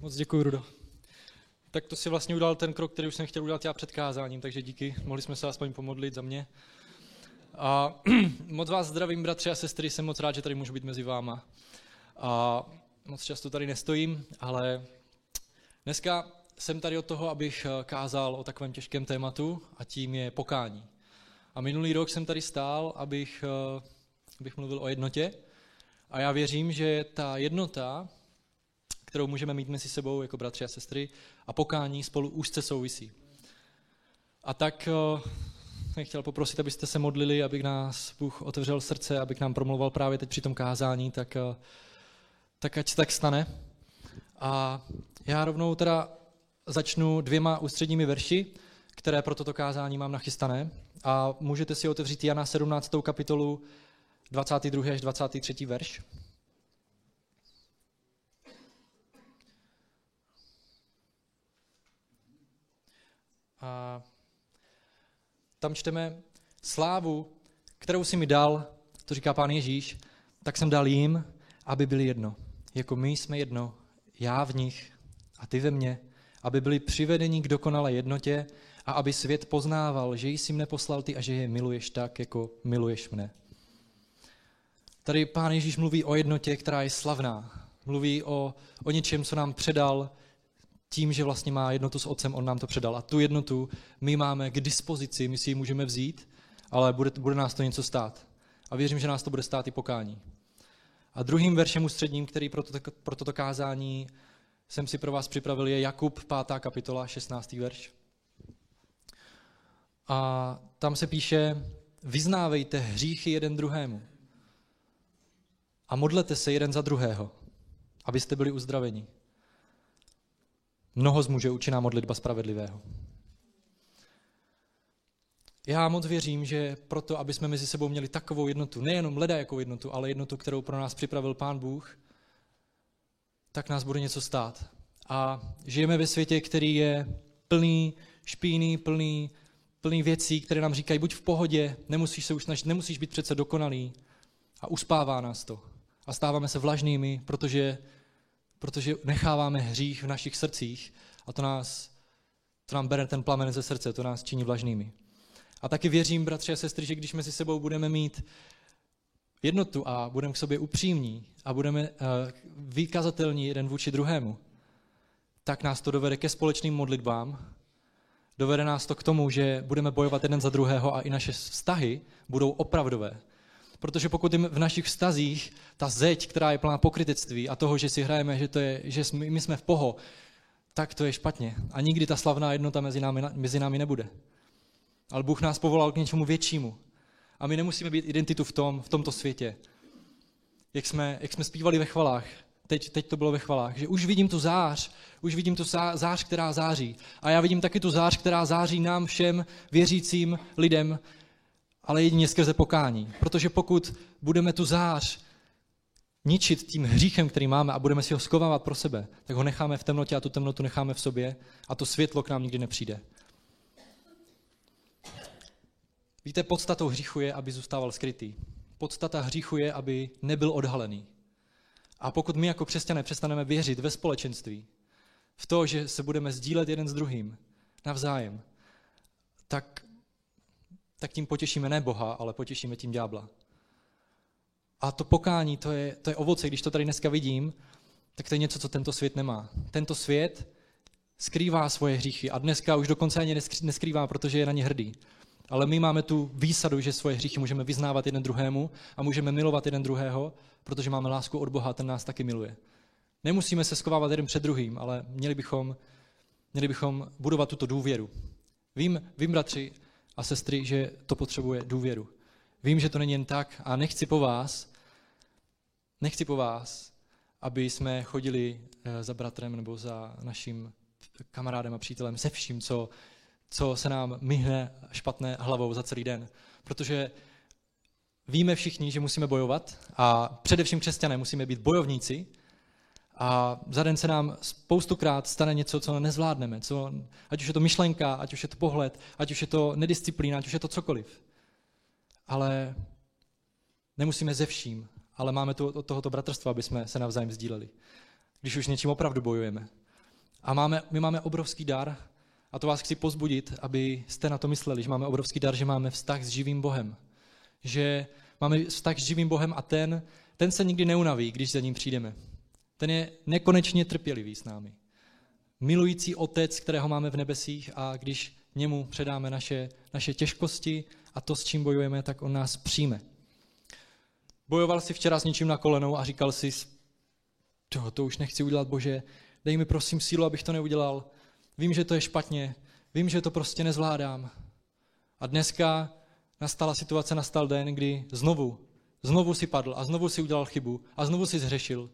Moc děkuji, Rudo. Tak to si vlastně udělal ten krok, který už jsem chtěl udělat já před kázáním, takže díky. Mohli jsme se aspoň pomodlit za mě. A moc vás zdravím, bratři a sestry, jsem moc rád, že tady můžu být mezi váma. A moc často tady nestojím, ale dneska jsem tady od toho, abych kázal o takovém těžkém tématu a tím je pokání. A minulý rok jsem tady stál, abych, abych mluvil o jednotě. A já věřím, že ta jednota kterou můžeme mít mezi sebou jako bratři a sestry a pokání spolu úzce souvisí. A tak eh, jsem chtěl poprosit, abyste se modlili, aby nás Bůh otevřel srdce, aby nám promluval právě teď při tom kázání, tak, eh, tak ať se tak stane. A já rovnou teda začnu dvěma ústředními verši, které pro toto kázání mám nachystané. A můžete si otevřít Jana 17. kapitolu 22. až 23. verš. A tam čteme slávu, kterou si mi dal, to říká pán Ježíš, tak jsem dal jim, aby byli jedno. Jako my jsme jedno, já v nich a ty ve mně, aby byli přivedeni k dokonalé jednotě a aby svět poznával, že jsi mne poslal ty a že je miluješ tak, jako miluješ mne. Tady pán Ježíš mluví o jednotě, která je slavná. Mluví o, o něčem, co nám předal tím, že vlastně má jednotu s otcem, on nám to předal. A tu jednotu my máme k dispozici, my si ji můžeme vzít, ale bude, bude nás to něco stát. A věřím, že nás to bude stát i pokání. A druhým veršem ústředním, který pro, to, pro toto kázání jsem si pro vás připravil, je Jakub 5. kapitola, 16. verš. A tam se píše, vyznávejte hříchy jeden druhému a modlete se jeden za druhého, abyste byli uzdraveni. Mnoho zmůže účinná modlitba spravedlivého. Já moc věřím, že proto, aby jsme mezi sebou měli takovou jednotu, nejenom leda jako jednotu, ale jednotu, kterou pro nás připravil Pán Bůh, tak nás bude něco stát. A žijeme ve světě, který je plný špíny, plný, plný věcí, které nám říkají, buď v pohodě, nemusíš se už snažit, nemusíš být přece dokonalý. A uspává nás to. A stáváme se vlažnými, protože protože necháváme hřích v našich srdcích a to, nás, to nám bere ten plamen ze srdce, to nás činí vlažnými. A taky věřím, bratři a sestry, že když mezi sebou budeme mít jednotu a budeme k sobě upřímní a budeme uh, vykazatelní jeden vůči druhému, tak nás to dovede ke společným modlitbám, dovede nás to k tomu, že budeme bojovat jeden za druhého a i naše vztahy budou opravdové. Protože pokud v našich vztazích ta zeď, která je plná pokrytectví a toho, že si hrajeme, že, to je, že jsme, my jsme v poho, tak to je špatně. A nikdy ta slavná jednota mezi námi, mezi námi nebude. Ale Bůh nás povolal k něčemu většímu. A my nemusíme být identitu v, tom, v tomto světě. Jak jsme, jak jsme zpívali ve chvalách, teď, teď to bylo ve chvalách, že už vidím tu zář, už vidím tu zář, která září. A já vidím taky tu zář, která září nám všem věřícím lidem, ale jedině skrze pokání. Protože pokud budeme tu zář ničit tím hříchem, který máme a budeme si ho skovávat pro sebe, tak ho necháme v temnotě a tu temnotu necháme v sobě a to světlo k nám nikdy nepřijde. Víte, podstatou hříchu je, aby zůstával skrytý. Podstata hříchu je, aby nebyl odhalený. A pokud my jako křesťané přestaneme věřit ve společenství, v to, že se budeme sdílet jeden s druhým navzájem, tak tak tím potěšíme ne Boha, ale potěšíme tím ďábla. A to pokání, to je, to je ovoce, když to tady dneska vidím, tak to je něco, co tento svět nemá. Tento svět skrývá svoje hříchy a dneska už dokonce ani neskrývá, protože je na ně hrdý. Ale my máme tu výsadu, že svoje hříchy můžeme vyznávat jeden druhému a můžeme milovat jeden druhého, protože máme lásku od Boha, ten nás taky miluje. Nemusíme se schovávat jeden před druhým, ale měli bychom, měli bychom budovat tuto důvěru. Vím, vím, bratři, a sestry, že to potřebuje důvěru. Vím, že to není jen tak a nechci po vás, nechci po vás, aby jsme chodili eh, za bratrem nebo za naším kamarádem a přítelem se vším, co, co se nám myhne špatné hlavou za celý den. Protože víme všichni, že musíme bojovat a především křesťané musíme být bojovníci a za den se nám spoustukrát stane něco, co nezvládneme. Co, ať už je to myšlenka, ať už je to pohled, ať už je to nedisciplína, ať už je to cokoliv. Ale nemusíme ze vším, ale máme tu od tohoto bratrstva, aby jsme se navzájem sdíleli. Když už něčím opravdu bojujeme. A máme, my máme obrovský dar, a to vás chci pozbudit, abyste na to mysleli, že máme obrovský dar, že máme vztah s živým Bohem. Že máme vztah s živým Bohem a ten, ten se nikdy neunaví, když za ním přijdeme. Ten je nekonečně trpělivý s námi. Milující otec, kterého máme v nebesích a když němu předáme naše, naše těžkosti a to, s čím bojujeme, tak on nás přijme. Bojoval si včera s něčím na kolenou a říkal si, to, to už nechci udělat, Bože, dej mi prosím sílu, abych to neudělal. Vím, že to je špatně, vím, že to prostě nezvládám. A dneska nastala situace, nastal den, kdy znovu, znovu si padl a znovu si udělal chybu a znovu si zhřešil.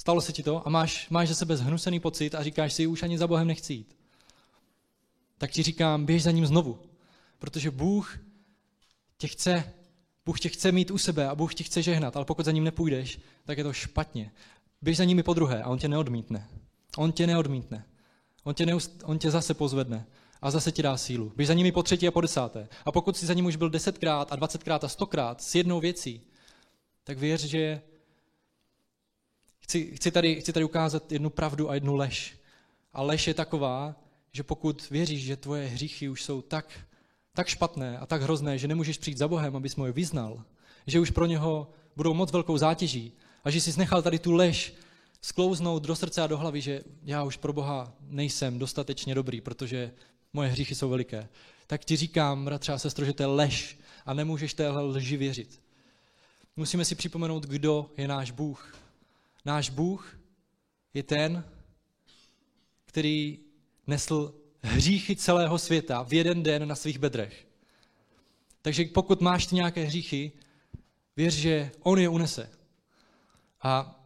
Stalo se ti to a máš, máš ze sebe zhnusený pocit a říkáš si, už ani za Bohem nechci jít. Tak ti říkám, běž za ním znovu, protože Bůh tě chce, Bůh tě chce mít u sebe a Bůh tě chce žehnat, ale pokud za ním nepůjdeš, tak je to špatně. Běž za nimi po druhé a on tě neodmítne. On tě neodmítne. On tě, neust, on tě zase pozvedne a zase ti dá sílu. Běž za nimi po třetí a po desáté. A pokud jsi za ním už byl desetkrát a dvacetkrát a stokrát s jednou věcí, tak věř, že chci, chci, tady, chci tady ukázat jednu pravdu a jednu lež. A lež je taková, že pokud věříš, že tvoje hříchy už jsou tak, tak špatné a tak hrozné, že nemůžeš přijít za Bohem, abys mu je vyznal, že už pro něho budou moc velkou zátěží a že jsi nechal tady tu lež sklouznout do srdce a do hlavy, že já už pro Boha nejsem dostatečně dobrý, protože moje hříchy jsou veliké, tak ti říkám, bratře a sestro, že to je lež a nemůžeš téhle lži věřit. Musíme si připomenout, kdo je náš Bůh. Náš Bůh je ten, který nesl hříchy celého světa v jeden den na svých bedrech. Takže pokud máš ty nějaké hříchy, věř, že on je unese. A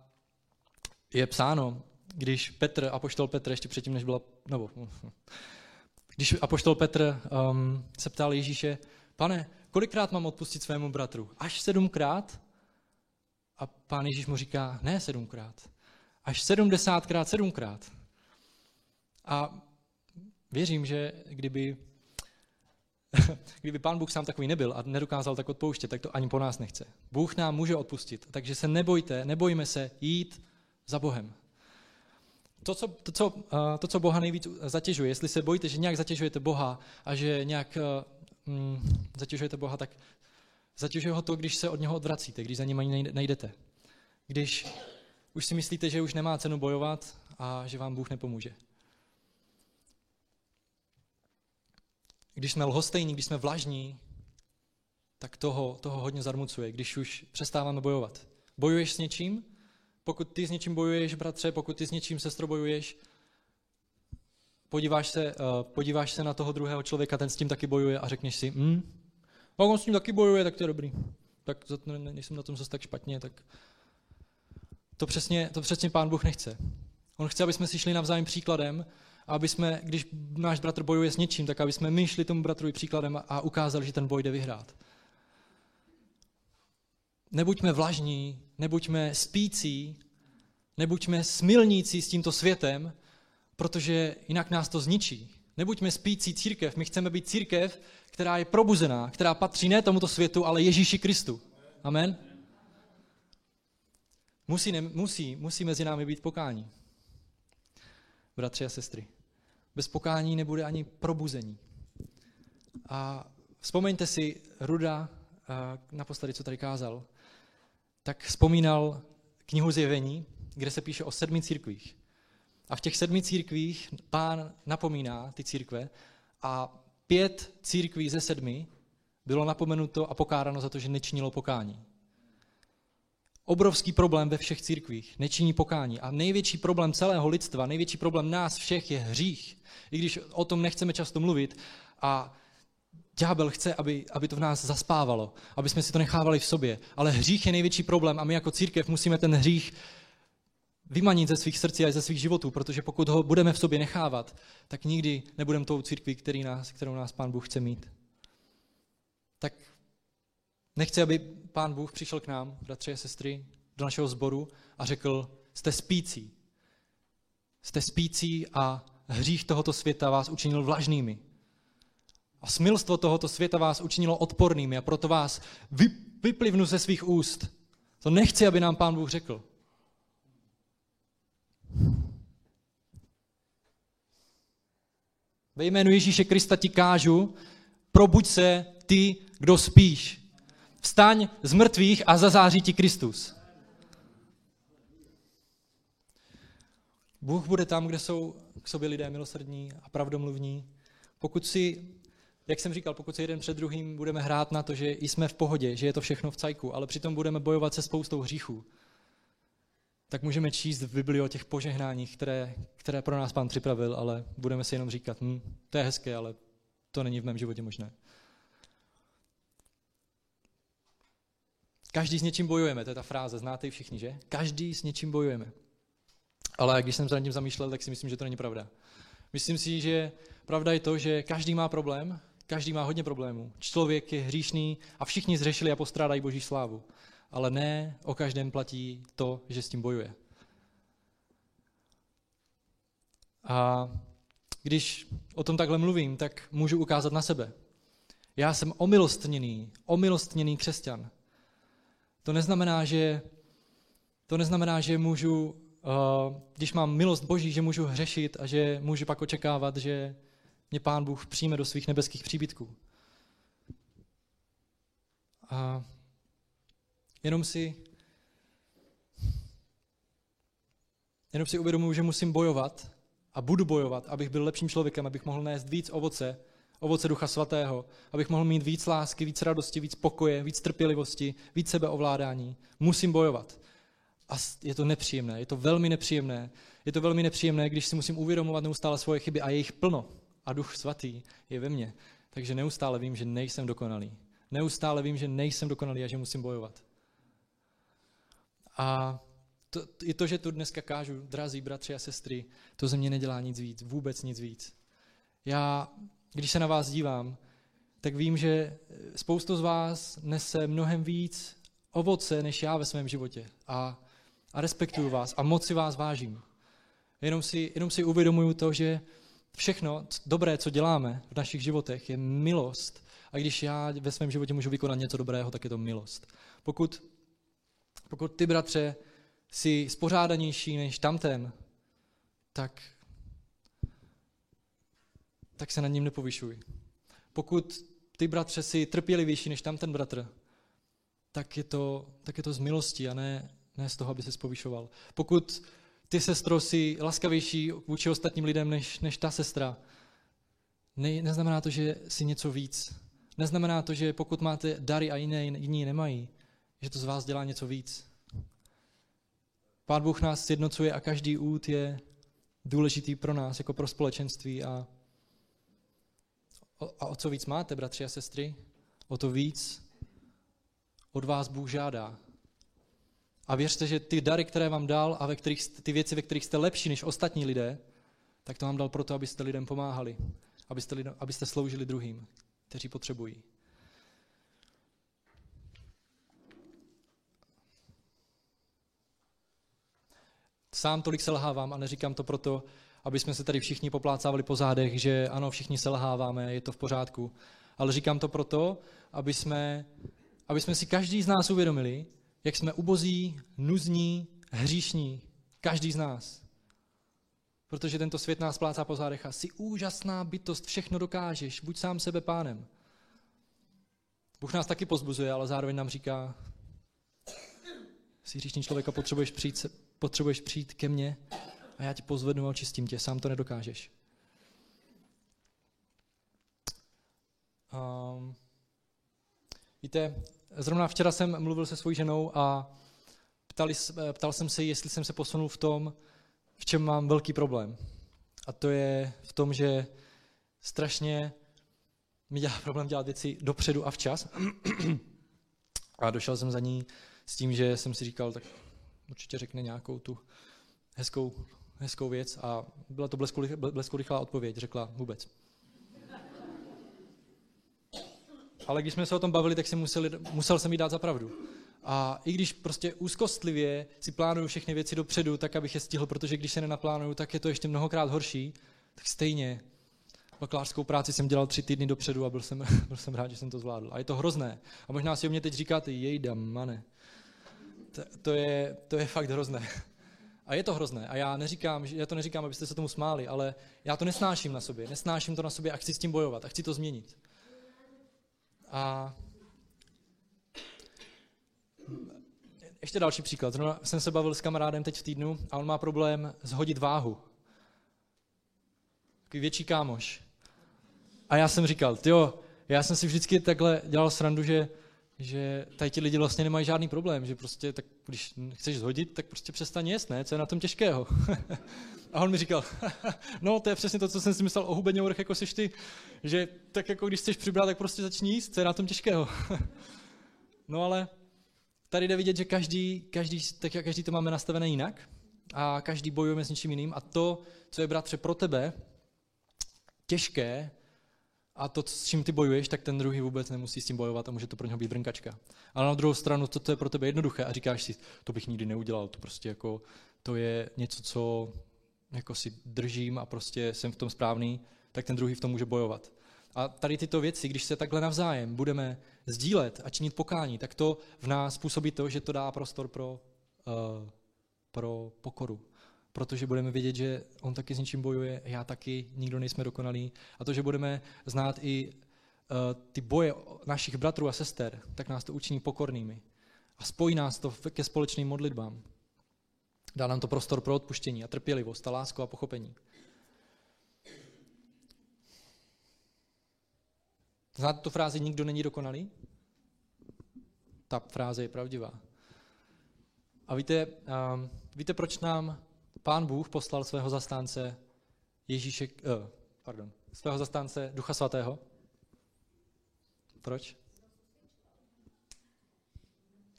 je psáno, když Petr, apoštol Petr, ještě předtím, než byla, nebo, když apoštol Petr um, se ptal Ježíše, pane, kolikrát mám odpustit svému bratru? Až sedmkrát? A pán Ježíš mu říká, ne sedmkrát, až sedmdesátkrát sedmkrát. A věřím, že kdyby, kdyby pán Bůh sám takový nebyl a nedokázal tak odpouštět, tak to ani po nás nechce. Bůh nám může odpustit, takže se nebojte, nebojme se jít za Bohem. To co, to, co, to, co Boha nejvíc zatěžuje, jestli se bojíte, že nějak zatěžujete Boha a že nějak mm, zatěžujete Boha, tak zatěžuje ho to, když se od něho odvracíte, když za ním ani nejdete. Když už si myslíte, že už nemá cenu bojovat a že vám Bůh nepomůže. Když jsme lhostejní, když jsme vlažní, tak toho, toho hodně zarmucuje, když už přestáváme bojovat. Bojuješ s něčím pokud ty s něčím bojuješ, bratře, pokud ty s něčím, sestro, bojuješ, podíváš se, uh, podíváš se na toho druhého člověka, ten s tím taky bojuje a řekneš si, hm, a on s tím taky bojuje, tak to je dobrý. Tak nejsem na tom zase tak špatně, tak to přesně, to přesně pán Bůh nechce. On chce, aby jsme si šli navzájem příkladem, a aby jsme, když náš bratr bojuje s něčím, tak aby jsme my šli tomu bratrovi příkladem a ukázali, že ten boj jde vyhrát nebuďme vlažní, nebuďme spící, nebuďme smilnící s tímto světem, protože jinak nás to zničí. Nebuďme spící církev, my chceme být církev, která je probuzená, která patří ne tomuto světu, ale Ježíši Kristu. Amen? Musí, ne, musí, musí mezi námi být pokání. Bratři a sestry, bez pokání nebude ani probuzení. A vzpomeňte si Ruda, naposledy, co tady kázal, tak vzpomínal knihu Zjevení, kde se píše o sedmi církvích. A v těch sedmi církvích pán napomíná ty církve a pět církví ze sedmi bylo napomenuto a pokáráno za to, že nečinilo pokání. Obrovský problém ve všech církvích, nečiní pokání. A největší problém celého lidstva, největší problém nás všech je hřích. I když o tom nechceme často mluvit a Ďábel chce, aby, aby to v nás zaspávalo, aby jsme si to nechávali v sobě. Ale hřích je největší problém a my jako církev musíme ten hřích vymanit ze svých srdcí a ze svých životů, protože pokud ho budeme v sobě nechávat, tak nikdy nebudeme tou církví, který nás, kterou nás Pán Bůh chce mít. Tak nechci, aby Pán Bůh přišel k nám, bratři a sestry, do našeho sboru a řekl, jste spící. Jste spící a hřích tohoto světa vás učinil vlažnými. A smilstvo tohoto světa vás učinilo odpornými a proto vás vyplivnu ze svých úst. To nechci, aby nám pán Bůh řekl. Ve jménu Ježíše Krista ti kážu, probuď se ty, kdo spíš. Vstaň z mrtvých a zazáří ti Kristus. Bůh bude tam, kde jsou k sobě lidé milosrdní a pravdomluvní. Pokud si, jak jsem říkal, pokud si jeden před druhým budeme hrát na to, že jsme v pohodě, že je to všechno v cajku, ale přitom budeme bojovat se spoustou hříchů, tak můžeme číst v Biblii o těch požehnáních, které, které pro nás Pán připravil, ale budeme si jenom říkat, hm, to je hezké, ale to není v mém životě možné. Každý s něčím bojujeme, to je ta fráze, znáte ji všichni, že? Každý s něčím bojujeme. Ale když jsem se nad tím zamýšlel, tak si myslím, že to není pravda. Myslím si, že pravda je to, že každý má problém, každý má hodně problémů. Člověk je hříšný a všichni zřešili a postrádají boží slávu. Ale ne o každém platí to, že s tím bojuje. A když o tom takhle mluvím, tak můžu ukázat na sebe. Já jsem omilostněný, omilostněný křesťan. To neznamená, že, to neznamená, že můžu Eh, když mám milost Boží, že můžu hřešit a že můžu pak očekávat, že mě Pán Bůh přijme do svých nebeských příbytků. A jenom si jenom si uvědomuji, že musím bojovat a budu bojovat, abych byl lepším člověkem, abych mohl nést víc ovoce, ovoce Ducha Svatého, abych mohl mít víc lásky, víc radosti, víc pokoje, víc trpělivosti, víc sebeovládání. Musím bojovat. A je to nepříjemné, je to velmi nepříjemné. Je to velmi nepříjemné, když si musím uvědomovat neustále svoje chyby a je jich plno. A duch svatý je ve mně. Takže neustále vím, že nejsem dokonalý. Neustále vím, že nejsem dokonalý a že musím bojovat. A to, i to, že tu dneska kážu, drazí bratři a sestry, to ze mě nedělá nic víc, vůbec nic víc. Já, když se na vás dívám, tak vím, že spoustu z vás nese mnohem víc ovoce než já ve svém životě. A a respektuju vás a moc si vás vážím. Jenom si, jenom si uvědomuju to, že všechno dobré, co děláme v našich životech, je milost. A když já ve svém životě můžu vykonat něco dobrého, tak je to milost. Pokud, pokud ty, bratře, jsi spořádanější než tamten, tak, tak se nad ním nepovyšuj. Pokud ty, bratře, jsi trpělivější než tamten bratr, tak je to, tak je to z milosti a ne, ne z toho, aby se povyšoval. Pokud ty, sestro, jsi laskavější vůči ostatním lidem než, než ta sestra, ne, neznamená to, že jsi něco víc. Neznamená to, že pokud máte dary a jiné, jiní nemají, že to z vás dělá něco víc. Pán Bůh nás sjednocuje a každý út je důležitý pro nás, jako pro společenství. A, a o co víc máte, bratři a sestry, o to víc od vás Bůh žádá. A věřte, že ty dary, které vám dal a ve kterých, ty věci, ve kterých jste lepší než ostatní lidé, tak to vám dal proto, abyste lidem pomáhali, abyste, lidem, abyste sloužili druhým, kteří potřebují. Sám tolik selhávám a neříkám to proto, aby jsme se tady všichni poplácávali po zádech, že ano, všichni selháváme, je to v pořádku. Ale říkám to proto, aby jsme, aby jsme si každý z nás uvědomili, jak jsme ubozí, nuzní, hříšní. Každý z nás. Protože tento svět nás plácá po zádech a jsi úžasná bytost, všechno dokážeš, buď sám sebe pánem. Bůh nás taky pozbuzuje, ale zároveň nám říká, jsi hříšný člověk a potřebuješ přijít, potřebuješ přijít ke mně a já ti pozvednu a očistím tě, sám to nedokážeš. Um, víte, Zrovna včera jsem mluvil se svojí ženou a ptali, ptal jsem se, jestli jsem se posunul v tom, v čem mám velký problém. A to je v tom, že strašně mi dělá problém dělat věci dopředu a včas. A došel jsem za ní s tím, že jsem si říkal, tak určitě řekne nějakou tu hezkou, hezkou věc a byla to blesku, blesku rychlá odpověď, řekla vůbec. ale když jsme se o tom bavili, tak si museli, musel jsem jí dát za pravdu. A i když prostě úzkostlivě si plánuju všechny věci dopředu, tak abych je stihl, protože když se nenaplánuju, tak je to ještě mnohokrát horší, tak stejně bakalářskou práci jsem dělal tři týdny dopředu a byl jsem, byl jsem rád, že jsem to zvládl. A je to hrozné. A možná si o mě teď říkáte, jejda, mane. To, to, je, to je fakt hrozné. A je to hrozné. A já neříkám, já to neříkám, abyste se tomu smáli, ale já to nesnáším na sobě. Nesnáším to na sobě a chci s tím bojovat a chci to změnit. A ještě další příklad. Zrovna jsem se bavil s kamarádem teď v týdnu a on má problém zhodit váhu. Takový větší kámoš. A já jsem říkal, jo, já jsem si vždycky takhle dělal srandu, že, že tady ti lidi vlastně nemají žádný problém, že prostě tak, když chceš zhodit, tak prostě přestaň jíst, ne? Co je na tom těžkého? a on mi říkal, no to je přesně to, co jsem si myslel o hubeně jako seš ty, že tak jako když chceš přibrat, tak prostě začni jíst, co je na tom těžkého? no ale tady jde vidět, že každý, každý, tak jak každý to máme nastavené jinak a každý bojujeme s něčím jiným a to, co je bratře pro tebe těžké, a to, s čím ty bojuješ, tak ten druhý vůbec nemusí s tím bojovat a může to pro něho být brnkačka. Ale na druhou stranu, to, to je pro tebe jednoduché a říkáš si, to bych nikdy neudělal, to prostě jako, to je něco, co jako si držím a prostě jsem v tom správný, tak ten druhý v tom může bojovat. A tady tyto věci, když se takhle navzájem budeme sdílet a činit pokání, tak to v nás způsobí to, že to dá prostor pro, uh, pro pokoru, protože budeme vědět, že on taky s něčím bojuje, já taky, nikdo nejsme dokonalí. A to, že budeme znát i uh, ty boje našich bratrů a sester, tak nás to učiní pokornými. A spojí nás to ke společným modlitbám. Dá nám to prostor pro odpuštění a trpělivost a lásku a pochopení. Znáte tu frázi nikdo není dokonalý? Ta fráze je pravdivá. A víte, um, víte, proč nám Pán Bůh poslal svého zastánce Ježíše, uh, pardon, svého zastánce Ducha Svatého? Proč?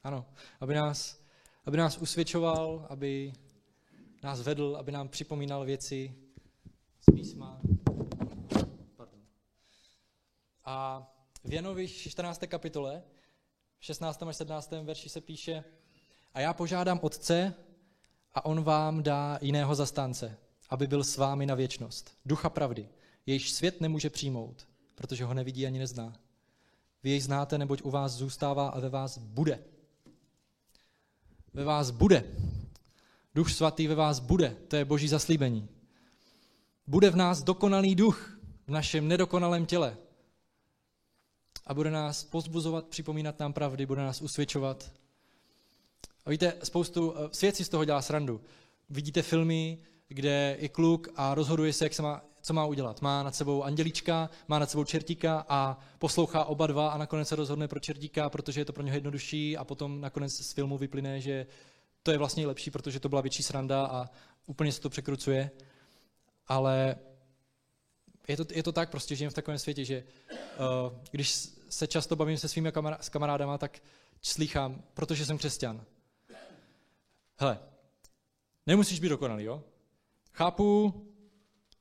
Ano, aby nás, aby nás usvědčoval, aby nás vedl, aby nám připomínal věci z písma. Pardon. A v Janovi 14. kapitole, 16. až 17. verši se píše, a já požádám Otce, a on vám dá jiného zastánce, aby byl s vámi na věčnost. Ducha pravdy, jejíž svět nemůže přijmout, protože ho nevidí ani nezná. Vy jej znáte, neboť u vás zůstává a ve vás bude. Ve vás bude. Duch svatý ve vás bude. To je boží zaslíbení. Bude v nás dokonalý duch v našem nedokonalém těle. A bude nás pozbuzovat, připomínat nám pravdy, bude nás usvědčovat a víte, spoustu eh, svět si z toho dělá srandu. Vidíte filmy, kde je kluk a rozhoduje se, jak se má, co má udělat. Má nad sebou andělíčka, má nad sebou čertíka a poslouchá oba dva a nakonec se rozhodne pro čertíka, protože je to pro něho jednodušší a potom nakonec z filmu vyplyne, že to je vlastně lepší, protože to byla větší sranda a úplně se to překrucuje. Ale je to, je to tak, prostě žijeme v takovém světě, že uh, když se často bavím se svými kamará- s kamarádama, tak slýchám, protože jsem křesťan. Hele, nemusíš být dokonalý, jo? Chápu,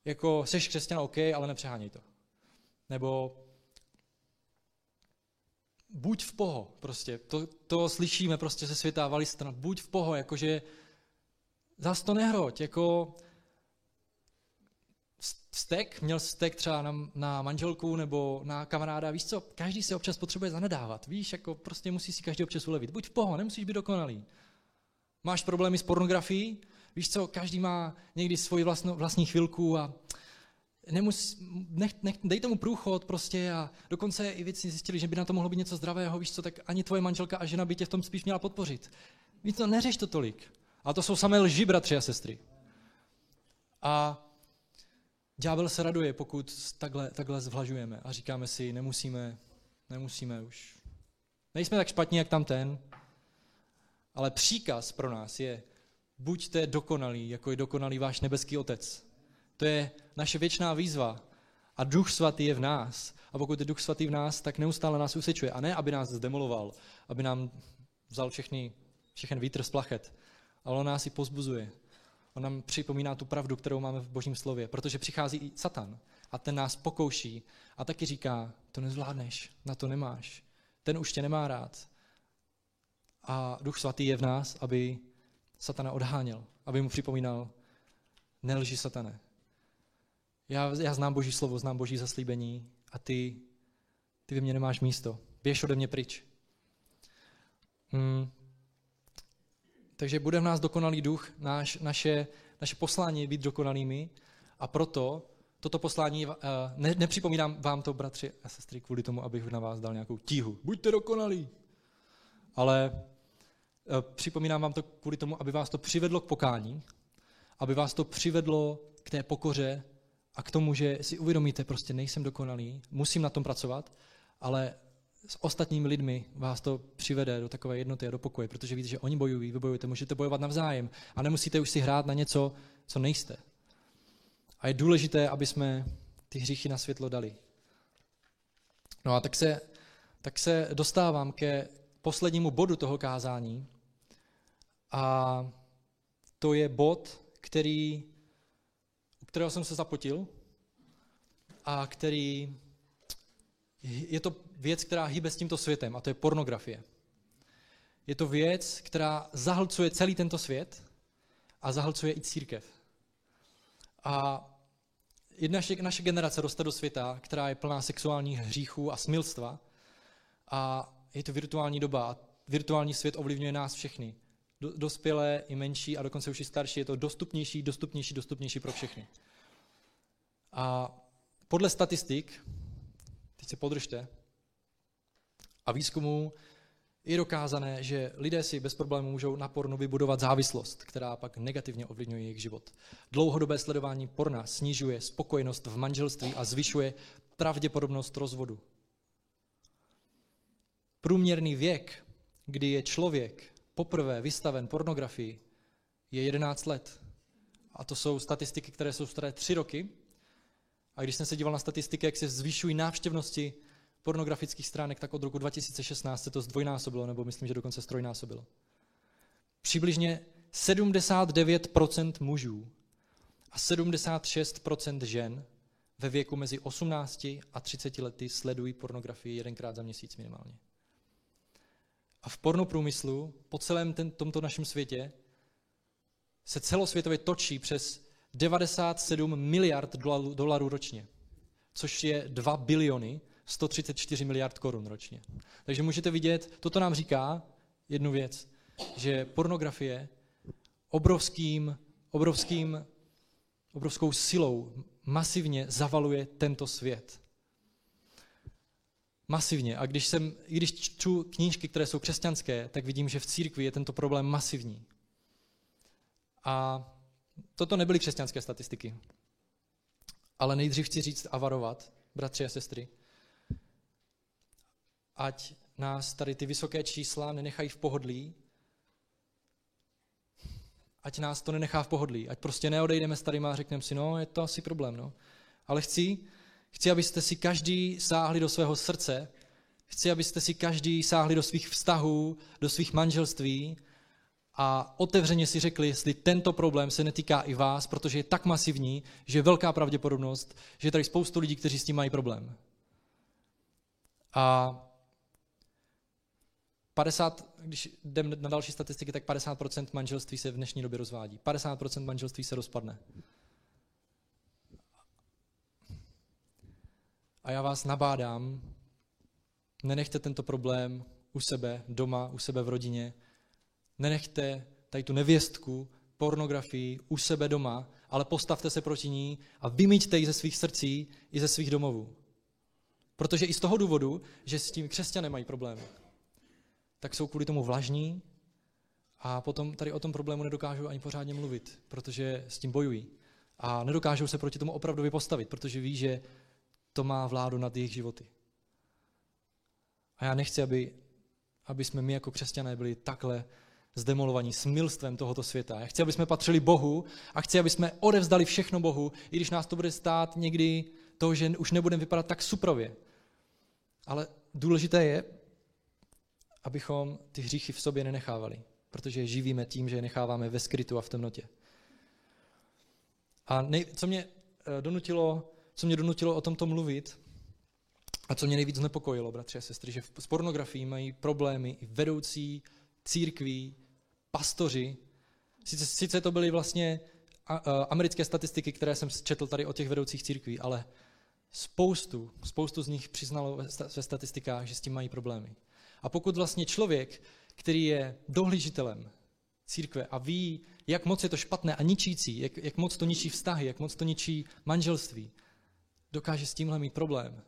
jako jsi křesťan, OK, ale nepřeháněj to. Nebo buď v poho, prostě, to, to slyšíme prostě ze světa valistana, buď v poho, jakože zas to nehroď, jako stek, měl stek třeba na, na manželku nebo na kamaráda, víš co, každý si občas potřebuje zanedávat, víš, jako prostě musí si každý občas ulevit. Buď v poho, nemusíš být dokonalý. Máš problémy s pornografií? Víš co, každý má někdy svoji vlastno, vlastní chvilku a nemus, nech, nech, dej tomu průchod prostě a dokonce i věci zjistili, že by na to mohlo být něco zdravého, víš co, tak ani tvoje manželka a žena by tě v tom spíš měla podpořit. Víš co, neřeš to tolik. A to jsou samé lži, bratři a sestry. A ďábel se raduje, pokud takhle, takhle zvlažujeme a říkáme si, nemusíme, nemusíme už. Nejsme tak špatní, jak tam ten, ale příkaz pro nás je, buďte dokonalí, jako je dokonalý váš nebeský otec. To je naše věčná výzva. A duch svatý je v nás. A pokud je duch svatý v nás, tak neustále nás usečuje. A ne, aby nás zdemoloval, aby nám vzal všechny, všechny vítr z plachet, ale on nás i pozbuzuje. On nám připomíná tu pravdu, kterou máme v božím slově, protože přichází i Satan a ten nás pokouší a taky říká, to nezvládneš, na to nemáš, ten už tě nemá rád, a Duch Svatý je v nás, aby satana odháněl, aby mu připomínal, nelži satane. Já, já znám Boží slovo, znám Boží zaslíbení a ty, ty ve mně nemáš místo. Běž ode mě pryč. Hmm. takže bude v nás dokonalý duch, náš, naše, naše poslání je být dokonalými a proto toto poslání, uh, ne, nepřipomínám vám to, bratři a sestry, kvůli tomu, abych na vás dal nějakou tíhu. Buďte dokonalí. Ale připomínám vám to kvůli tomu, aby vás to přivedlo k pokání, aby vás to přivedlo k té pokoře a k tomu, že si uvědomíte, prostě nejsem dokonalý, musím na tom pracovat, ale s ostatními lidmi vás to přivede do takové jednoty a do pokoje, protože víte, že oni bojují, vy bojujete, můžete bojovat navzájem a nemusíte už si hrát na něco, co nejste. A je důležité, aby jsme ty hříchy na světlo dali. No a tak se, tak se dostávám ke poslednímu bodu toho kázání. A to je bod, který, u kterého jsem se zapotil a který je to věc, která hýbe s tímto světem a to je pornografie. Je to věc, která zahlcuje celý tento svět a zahlcuje i církev. A jedna naše generace roste do světa, která je plná sexuálních hříchů a smilstva a je to virtuální doba virtuální svět ovlivňuje nás všechny. Dospělé i menší a dokonce už i starší. Je to dostupnější, dostupnější, dostupnější pro všechny. A podle statistik, teď se podržte, a výzkumů je dokázané, že lidé si bez problémů můžou na pornu vybudovat závislost, která pak negativně ovlivňuje jejich život. Dlouhodobé sledování porna snižuje spokojenost v manželství a zvyšuje pravděpodobnost rozvodu. Průměrný věk, kdy je člověk poprvé vystaven pornografii, je 11 let. A to jsou statistiky, které jsou staré 3 roky. A když jsem se díval na statistiky, jak se zvyšují návštěvnosti pornografických stránek, tak od roku 2016 se to zdvojnásobilo, nebo myslím, že dokonce strojnásobilo. Přibližně 79% mužů a 76% žen ve věku mezi 18 a 30 lety sledují pornografii jedenkrát za měsíc minimálně. A v pornoprůmyslu po celém ten, tomto našem světě se celosvětově točí přes 97 miliard dolarů, ročně, což je 2 biliony 134 miliard korun ročně. Takže můžete vidět, toto nám říká jednu věc, že pornografie obrovským, obrovským, obrovskou silou masivně zavaluje tento svět. Masivně. A když, jsem, když čtu knížky, které jsou křesťanské, tak vidím, že v církvi je tento problém masivní. A toto nebyly křesťanské statistiky. Ale nejdřív chci říct a varovat, bratři a sestry, ať nás tady ty vysoké čísla nenechají v pohodlí, ať nás to nenechá v pohodlí, ať prostě neodejdeme s tady a řekneme si, no, je to asi problém, no. Ale chci, chci, abyste si každý sáhli do svého srdce, chci, abyste si každý sáhli do svých vztahů, do svých manželství a otevřeně si řekli, jestli tento problém se netýká i vás, protože je tak masivní, že je velká pravděpodobnost, že je tady spoustu lidí, kteří s tím mají problém. A 50, když jdeme na další statistiky, tak 50% manželství se v dnešní době rozvádí. 50% manželství se rozpadne. A já vás nabádám, nenechte tento problém u sebe, doma, u sebe v rodině. Nenechte tady tu nevěstku, pornografii u sebe doma, ale postavte se proti ní a vymíťte ji ze svých srdcí i ze svých domovů. Protože i z toho důvodu, že s tím křesťané mají problémy tak jsou kvůli tomu vlažní a potom tady o tom problému nedokážou ani pořádně mluvit, protože s tím bojují. A nedokážou se proti tomu opravdu postavit, protože ví, že to má vládu nad jejich životy. A já nechci, aby, aby jsme my jako křesťané byli takhle zdemolovaní smilstvem tohoto světa. Já chci, aby jsme patřili Bohu a chci, aby jsme odevzdali všechno Bohu, i když nás to bude stát někdy to, že už nebudeme vypadat tak suprově. Ale důležité je, abychom ty hříchy v sobě nenechávali, protože je živíme tím, že je necháváme ve skrytu a v temnotě. A nej, co, mě eh, donutilo, co mě donutilo o tomto mluvit, a co mě nejvíc znepokojilo, bratři a sestry, že s pornografií mají problémy i vedoucí církví, pastoři. Sice, sice to byly vlastně americké statistiky, které jsem četl tady o těch vedoucích církví, ale spoustu, spoustu z nich přiznalo ve statistikách, že s tím mají problémy. A pokud vlastně člověk, který je dohlížitelem církve a ví, jak moc je to špatné a ničící, jak, jak moc to ničí vztahy, jak moc to ničí manželství, dokáže s tímhle mít problém,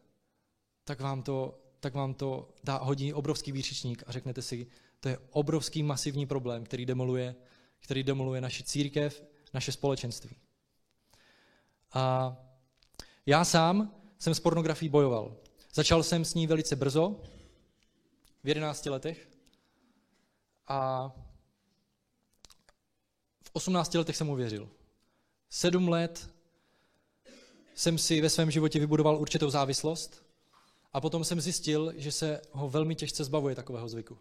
tak vám to, tak vám to dá hodí obrovský výřičník a řeknete si, to je obrovský masivní problém, který demoluje, který demoluje naši církev, naše společenství. A já sám jsem s pornografií bojoval. Začal jsem s ní velice brzo, v 11 letech. A v 18 letech jsem uvěřil. Sedm let jsem si ve svém životě vybudoval určitou závislost a potom jsem zjistil, že se ho velmi těžce zbavuje takového zvyku.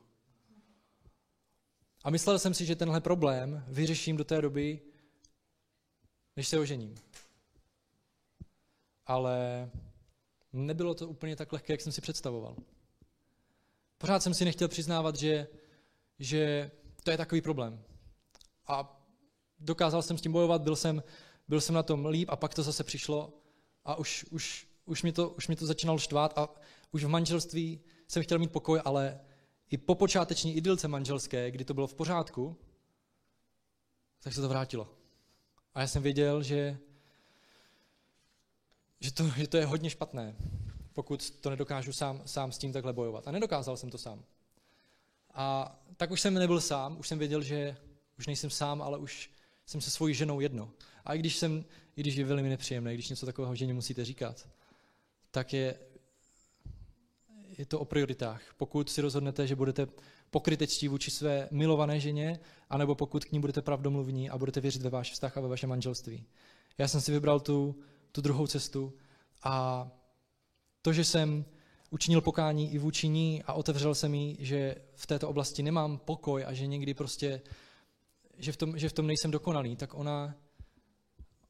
A myslel jsem si, že tenhle problém vyřeším do té doby, než se ožením. Ale nebylo to úplně tak lehké, jak jsem si představoval. Pořád jsem si nechtěl přiznávat, že, že to je takový problém. A dokázal jsem s tím bojovat, byl jsem, byl jsem na tom líp a pak to zase přišlo a už, už, už, mi to, už mi to začínalo štvát a už v manželství jsem chtěl mít pokoj, ale i po počáteční idylce manželské, kdy to bylo v pořádku, tak se to vrátilo. A já jsem věděl, že, že, to, že to je hodně špatné, pokud to nedokážu sám, sám s tím takhle bojovat. A nedokázal jsem to sám. A tak už jsem nebyl sám, už jsem věděl, že už nejsem sám, ale už jsem se svojí ženou jedno. A i když, jsem, i když je velmi nepříjemné, když něco takového ženě musíte říkat, tak je, je to o prioritách. Pokud si rozhodnete, že budete pokrytečtí vůči své milované ženě, anebo pokud k ní budete pravdomluvní a budete věřit ve váš vztah a ve vaše manželství. Já jsem si vybral tu, tu druhou cestu a to, že jsem učinil pokání i vůči ní a otevřel jsem jí, že v této oblasti nemám pokoj a že někdy prostě, že v tom, že v tom nejsem dokonalý, tak ona,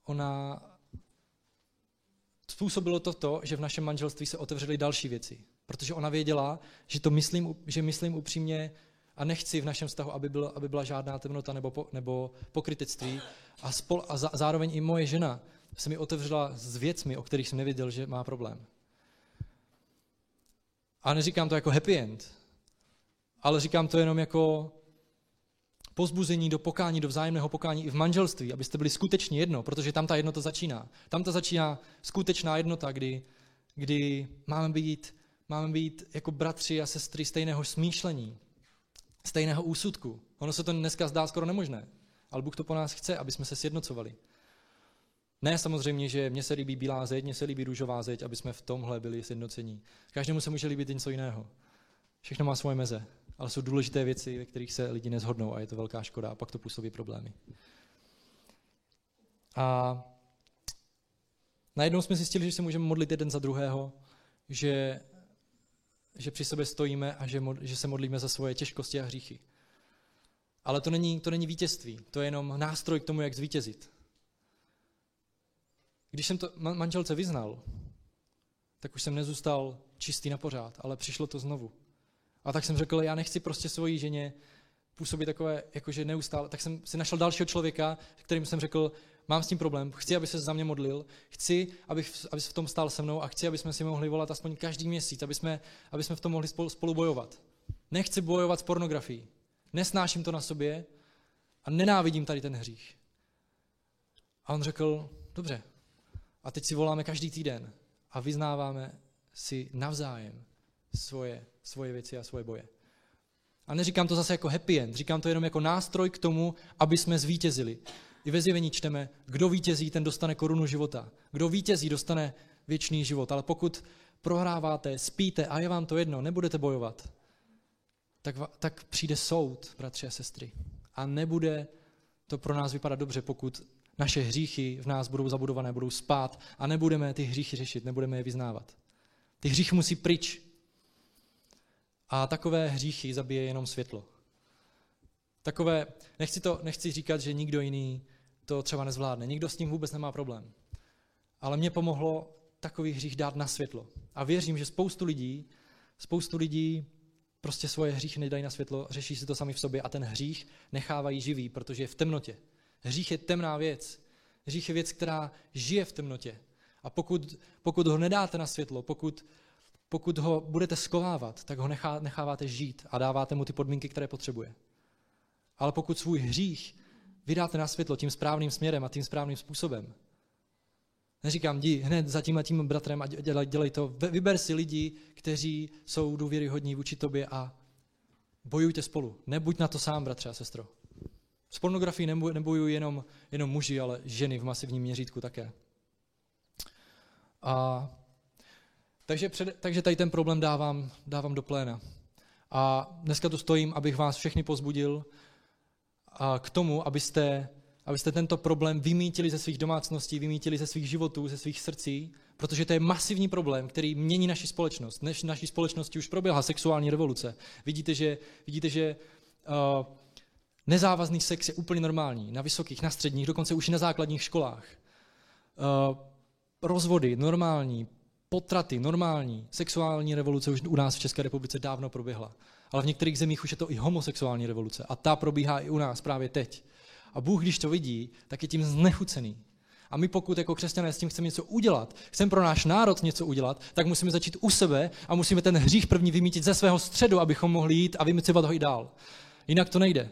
ona způsobilo to to, že v našem manželství se otevřely další věci. Protože ona věděla, že to myslím, že myslím upřímně a nechci v našem vztahu, aby, byl, aby byla žádná temnota nebo, po, nebo pokrytectví. A, spol, a za, zároveň i moje žena se mi otevřela s věcmi, o kterých jsem nevěděl, že má problém. A neříkám to jako happy end, ale říkám to jenom jako pozbuzení do pokání, do vzájemného pokání i v manželství, abyste byli skutečně jedno, protože tam ta jednota začíná. Tam ta začíná skutečná jednota, kdy, kdy máme, být, máme být jako bratři a sestry stejného smýšlení, stejného úsudku. Ono se to dneska zdá skoro nemožné, ale Bůh to po nás chce, aby jsme se sjednocovali. Ne samozřejmě, že mně se líbí bílá zeď, mně se líbí růžová zeď, aby jsme v tomhle byli sjednocení. Každému se může líbit něco jiného. Všechno má svoje meze, ale jsou důležité věci, ve kterých se lidi nezhodnou a je to velká škoda a pak to působí problémy. A najednou jsme zjistili, že se můžeme modlit jeden za druhého, že, že při sobě stojíme a že, že se modlíme za svoje těžkosti a hříchy. Ale to není, to není vítězství, to je jenom nástroj k tomu, jak zvítězit. Když jsem to manželce vyznal, tak už jsem nezůstal čistý na pořád, ale přišlo to znovu. A tak jsem řekl, já nechci prostě svojí ženě působit takové, jakože neustále. Tak jsem si našel dalšího člověka, kterým jsem řekl, mám s tím problém, chci, aby se za mě modlil, chci, abych, aby se v tom stál se mnou a chci, aby jsme si mohli volat aspoň každý měsíc, aby jsme, aby jsme v tom mohli spolu, spolu bojovat. Nechci bojovat s pornografií. Nesnáším to na sobě a nenávidím tady ten hřích. A on řekl, dobře, a teď si voláme každý týden a vyznáváme si navzájem svoje, svoje věci a svoje boje. A neříkám to zase jako happy end, říkám to jenom jako nástroj k tomu, aby jsme zvítězili. I ve zjevení čteme, kdo vítězí, ten dostane korunu života. Kdo vítězí, dostane věčný život. Ale pokud prohráváte, spíte a je vám to jedno, nebudete bojovat, tak, tak přijde soud, bratři a sestry. A nebude to pro nás vypadat dobře, pokud naše hříchy v nás budou zabudované, budou spát a nebudeme ty hříchy řešit, nebudeme je vyznávat. Ty hříchy musí pryč. A takové hříchy zabije jenom světlo. Takové, nechci, to, nechci říkat, že nikdo jiný to třeba nezvládne. Nikdo s tím vůbec nemá problém. Ale mě pomohlo takový hřích dát na světlo. A věřím, že spoustu lidí, spoustu lidí prostě svoje hříchy nedají na světlo, řeší si to sami v sobě a ten hřích nechávají živý, protože je v temnotě. Hřích je temná věc. Hřích je věc, která žije v temnotě. A pokud, pokud ho nedáte na světlo, pokud, pokud ho budete skovávat, tak ho nechá, necháváte žít a dáváte mu ty podmínky, které potřebuje. Ale pokud svůj hřích vydáte na světlo tím správným směrem a tím správným způsobem, Neříkám, jdi hned za tím a tím bratrem a dělej, dělej to. Vyber si lidi, kteří jsou důvěryhodní vůči tobě a bojujte spolu. Nebuď na to sám, bratře a sestro. S pornografií nebojují jenom, jenom muži, ale ženy v masivním měřítku také. A, takže, před, takže tady ten problém dávám, dávám do pléna. A dneska tu stojím, abych vás všechny pozbudil a k tomu, abyste abyste tento problém vymítili ze svých domácností, vymítili ze svých životů, ze svých srdcí, protože to je masivní problém, který mění naši společnost. Než naší společnosti už proběhla sexuální revoluce. Vidíte, že, vidíte, že uh, nezávazný sex je úplně normální. Na vysokých, na středních, dokonce už i na základních školách. Uh, rozvody normální, potraty normální. Sexuální revoluce už u nás v České republice dávno proběhla. Ale v některých zemích už je to i homosexuální revoluce. A ta probíhá i u nás právě teď. A Bůh, když to vidí, tak je tím znechucený. A my pokud jako křesťané s tím chceme něco udělat, chceme pro náš národ něco udělat, tak musíme začít u sebe a musíme ten hřích první vymítit ze svého středu, abychom mohli jít a vymycovat ho i dál. Jinak to nejde.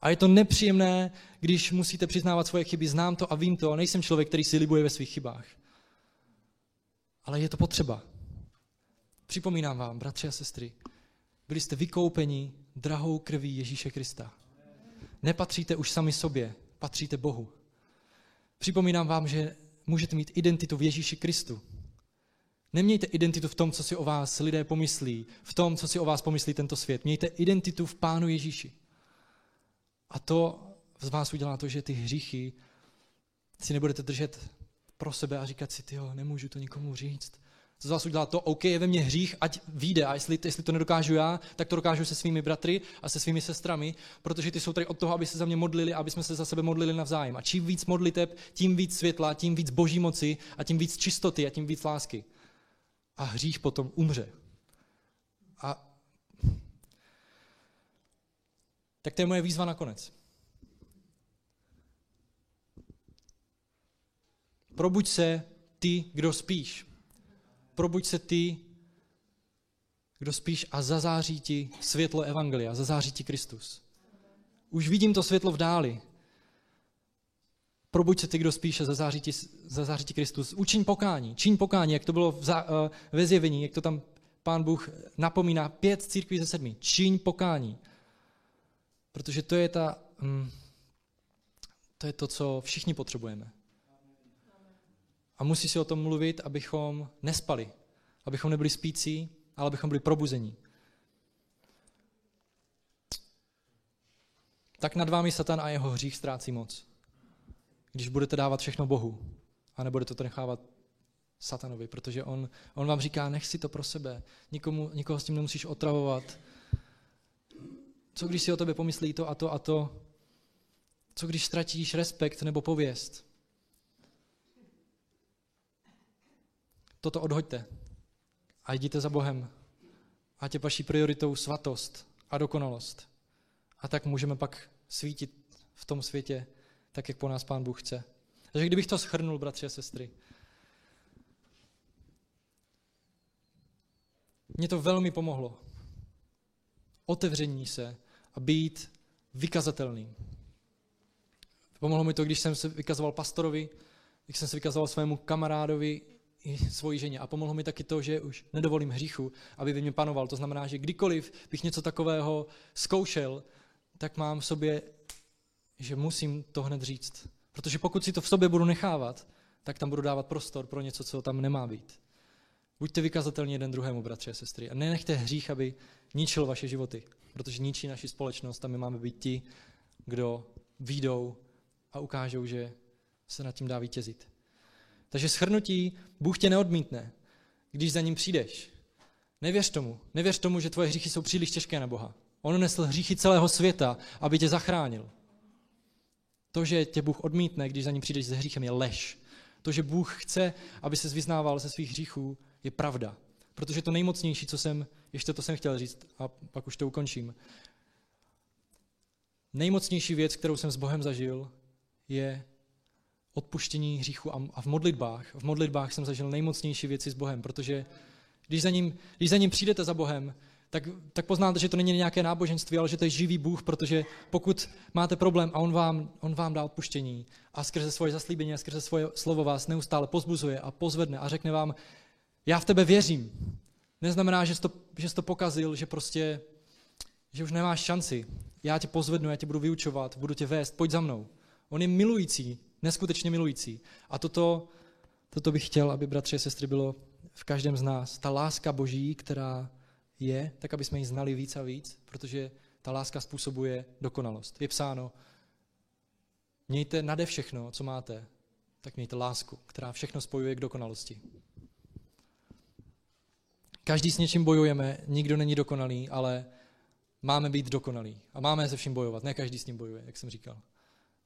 A je to nepříjemné, když musíte přiznávat svoje chyby. Znám to a vím to. Nejsem člověk, který si libuje ve svých chybách. Ale je to potřeba. Připomínám vám, bratři a sestry, byli jste vykoupeni drahou krví Ježíše Krista. Nepatříte už sami sobě, patříte Bohu. Připomínám vám, že můžete mít identitu v Ježíši Kristu. Nemějte identitu v tom, co si o vás lidé pomyslí, v tom, co si o vás pomyslí tento svět. Mějte identitu v Pánu Ježíši. A to z vás udělá to, že ty hříchy si nebudete držet pro sebe a říkat si, tyjo, nemůžu to nikomu říct z vás udělá to, OK, je ve mně hřích, ať vyjde. A jestli, jestli to nedokážu já, tak to dokážu se svými bratry a se svými sestrami, protože ty jsou tady od toho, aby se za mě modlili, aby jsme se za sebe modlili navzájem. A čím víc modliteb, tím víc světla, tím víc boží moci a tím víc čistoty a tím víc lásky. A hřích potom umře. A tak to je moje výzva nakonec. Probuď se ty, kdo spíš probuď se ty, kdo spíš a zazáří ti světlo Evangelia, zazáří ti Kristus. Už vidím to světlo v dáli. Probuď se ty, kdo spíše zazáří ti, zazáří ti Kristus. Učiň pokání, čiň pokání, jak to bylo v za, uh, ve zjevení, jak to tam pán Bůh napomíná, pět církví ze sedmi. Čiň pokání. Protože to je ta, um, to je to, co všichni potřebujeme. A musí si o tom mluvit, abychom nespali, abychom nebyli spící, ale abychom byli probuzení. Tak nad vámi Satan a jeho hřích ztrácí moc. Když budete dávat všechno Bohu a nebudete to nechávat satanovi, protože on, on vám říká, nech si to pro sebe, nikomu, nikoho s tím nemusíš otravovat. Co když si o tebe pomyslí to a to a to? Co když ztratíš respekt nebo pověst? Toto odhoďte a jděte za Bohem. Ať je vaší prioritou svatost a dokonalost. A tak můžeme pak svítit v tom světě, tak jak po nás Pán Bůh chce. Takže kdybych to schrnul, bratři a sestry, mě to velmi pomohlo. Otevření se a být vykazatelným. Pomohlo mi to, když jsem se vykazoval pastorovi, když jsem se vykazoval svému kamarádovi, i svoji ženě. A pomohlo mi taky to, že už nedovolím hříchu, aby ve mně panoval. To znamená, že kdykoliv bych něco takového zkoušel, tak mám v sobě, že musím to hned říct. Protože pokud si to v sobě budu nechávat, tak tam budu dávat prostor pro něco, co tam nemá být. Buďte vykazatelní jeden druhému, bratři a sestry. A nenechte hřích, aby ničil vaše životy, protože ničí naši společnost a my máme být ti, kdo výjdou a ukážou, že se nad tím dá vítězit. Takže schrnutí, Bůh tě neodmítne, když za ním přijdeš. Nevěř tomu. Nevěř tomu, že tvoje hříchy jsou příliš těžké na Boha. On nesl hříchy celého světa, aby tě zachránil. To, že tě Bůh odmítne, když za ním přijdeš se hříchem, je lež. To, že Bůh chce, aby se vyznával ze svých hříchů, je pravda. Protože to nejmocnější, co jsem, ještě to jsem chtěl říct, a pak už to ukončím. Nejmocnější věc, kterou jsem s Bohem zažil, je odpuštění hříchu a v modlitbách. V modlitbách jsem zažil nejmocnější věci s Bohem, protože když za ním, když za ním přijdete za Bohem, tak, tak poznáte, že to není nějaké náboženství, ale že to je živý Bůh, protože pokud máte problém a On vám, on vám dá odpuštění a skrze svoje zaslíbení a skrze svoje slovo vás neustále pozbuzuje a pozvedne a řekne vám, já v tebe věřím. Neznamená, že jsi to, že jsi to pokazil, že prostě, že už nemáš šanci. Já tě pozvednu, já tě budu vyučovat, budu tě vést, pojď za mnou. On je milující, neskutečně milující. A toto, toto bych chtěl, aby bratři a sestry bylo v každém z nás. Ta láska Boží, která je, tak aby jsme ji znali víc a víc, protože ta láska způsobuje dokonalost. Je psáno, mějte nade všechno, co máte, tak mějte lásku, která všechno spojuje k dokonalosti. Každý s něčím bojujeme, nikdo není dokonalý, ale máme být dokonalí. A máme se vším bojovat. Ne každý s ním bojuje, jak jsem říkal.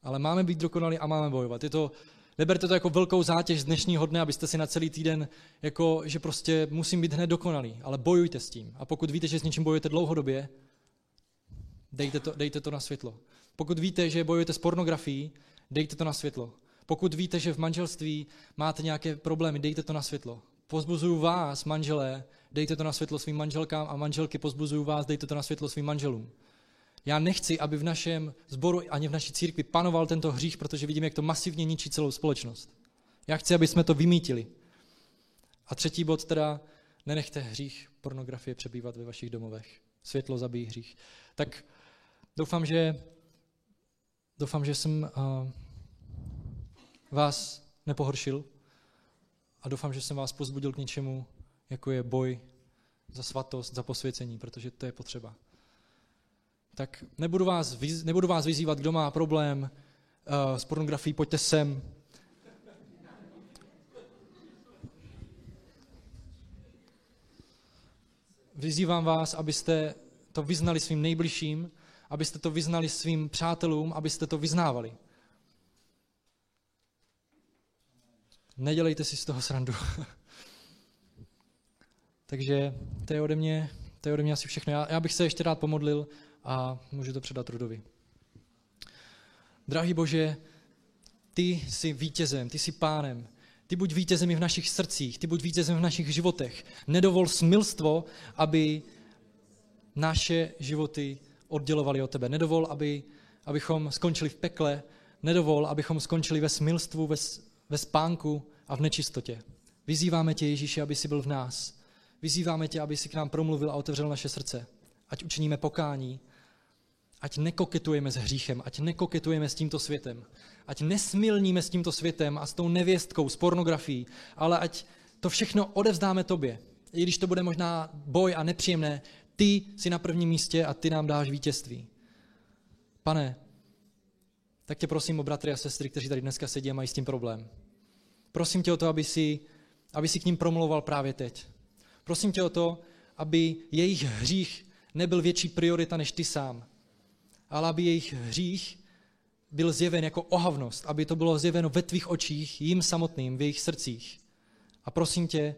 Ale máme být dokonalí a máme bojovat. Je to, neberte to jako velkou zátěž z dnešního dne, abyste si na celý týden, jako, že prostě musím být hned dokonalý, ale bojujte s tím. A pokud víte, že s něčím bojujete dlouhodobě, dejte to, dejte to na světlo. Pokud víte, že bojujete s pornografií, dejte to na světlo. Pokud víte, že v manželství máte nějaké problémy, dejte to na světlo. Pozbuzuju vás, manželé, dejte to na světlo svým manželkám a manželky pozbuzuju vás, dejte to na světlo svým manželům. Já nechci, aby v našem sboru ani v naší církvi panoval tento hřích, protože vidím, jak to masivně ničí celou společnost. Já chci, aby jsme to vymítili. A třetí bod teda, nenechte hřích pornografie přebývat ve vašich domovech. Světlo zabíjí hřích. Tak doufám, že, doufám, že jsem uh, vás nepohoršil a doufám, že jsem vás pozbudil k něčemu, jako je boj za svatost, za posvěcení, protože to je potřeba. Tak nebudu vás, nebudu vás vyzývat, kdo má problém uh, s pornografií, pojďte sem. Vyzývám vás, abyste to vyznali svým nejbližším, abyste to vyznali svým přátelům, abyste to vyznávali. Nedělejte si z toho srandu. Takže to je ode mě, to je ode mě asi všechno. Já, já bych se ještě rád pomodlil a můžu to předat Rudovi. Drahý Bože, ty jsi vítězem, ty jsi pánem. Ty buď vítězem i v našich srdcích, ty buď vítězem v našich životech. Nedovol smilstvo, aby naše životy oddělovali od tebe. Nedovol, aby, abychom skončili v pekle. Nedovol, abychom skončili ve smilstvu, ve, ve spánku a v nečistotě. Vyzýváme tě, Ježíši, aby jsi byl v nás. Vyzýváme tě, aby si k nám promluvil a otevřel naše srdce. Ať učiníme pokání, ať nekoketujeme s hříchem, ať nekoketujeme s tímto světem, ať nesmilníme s tímto světem a s tou nevěstkou, s pornografií, ale ať to všechno odevzdáme tobě. I když to bude možná boj a nepříjemné, ty jsi na prvním místě a ty nám dáš vítězství. Pane, tak tě prosím o bratry a sestry, kteří tady dneska sedí a mají s tím problém. Prosím tě o to, aby si, aby si k ním promluval právě teď. Prosím tě o to, aby jejich hřích nebyl větší priorita než ty sám, ale aby jejich hřích byl zjeven jako ohavnost, aby to bylo zjeveno ve tvých očích, jim samotným, v jejich srdcích. A prosím tě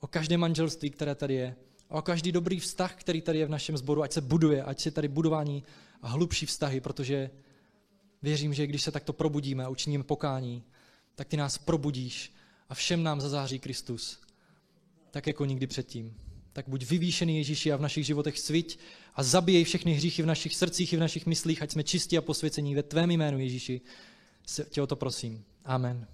o každé manželství, které tady je, a o každý dobrý vztah, který tady je v našem sboru, ať se buduje, ať se tady budování a hlubší vztahy, protože věřím, že když se takto probudíme a učiníme pokání, tak ty nás probudíš a všem nám zazáří Kristus, tak jako nikdy předtím. Tak buď vyvýšený Ježíši a v našich životech sviť a zabíjej všechny hříchy v našich srdcích i v našich myslích, ať jsme čistí a posvěcení ve tvém jménu Ježíši. Tě o to prosím. Amen.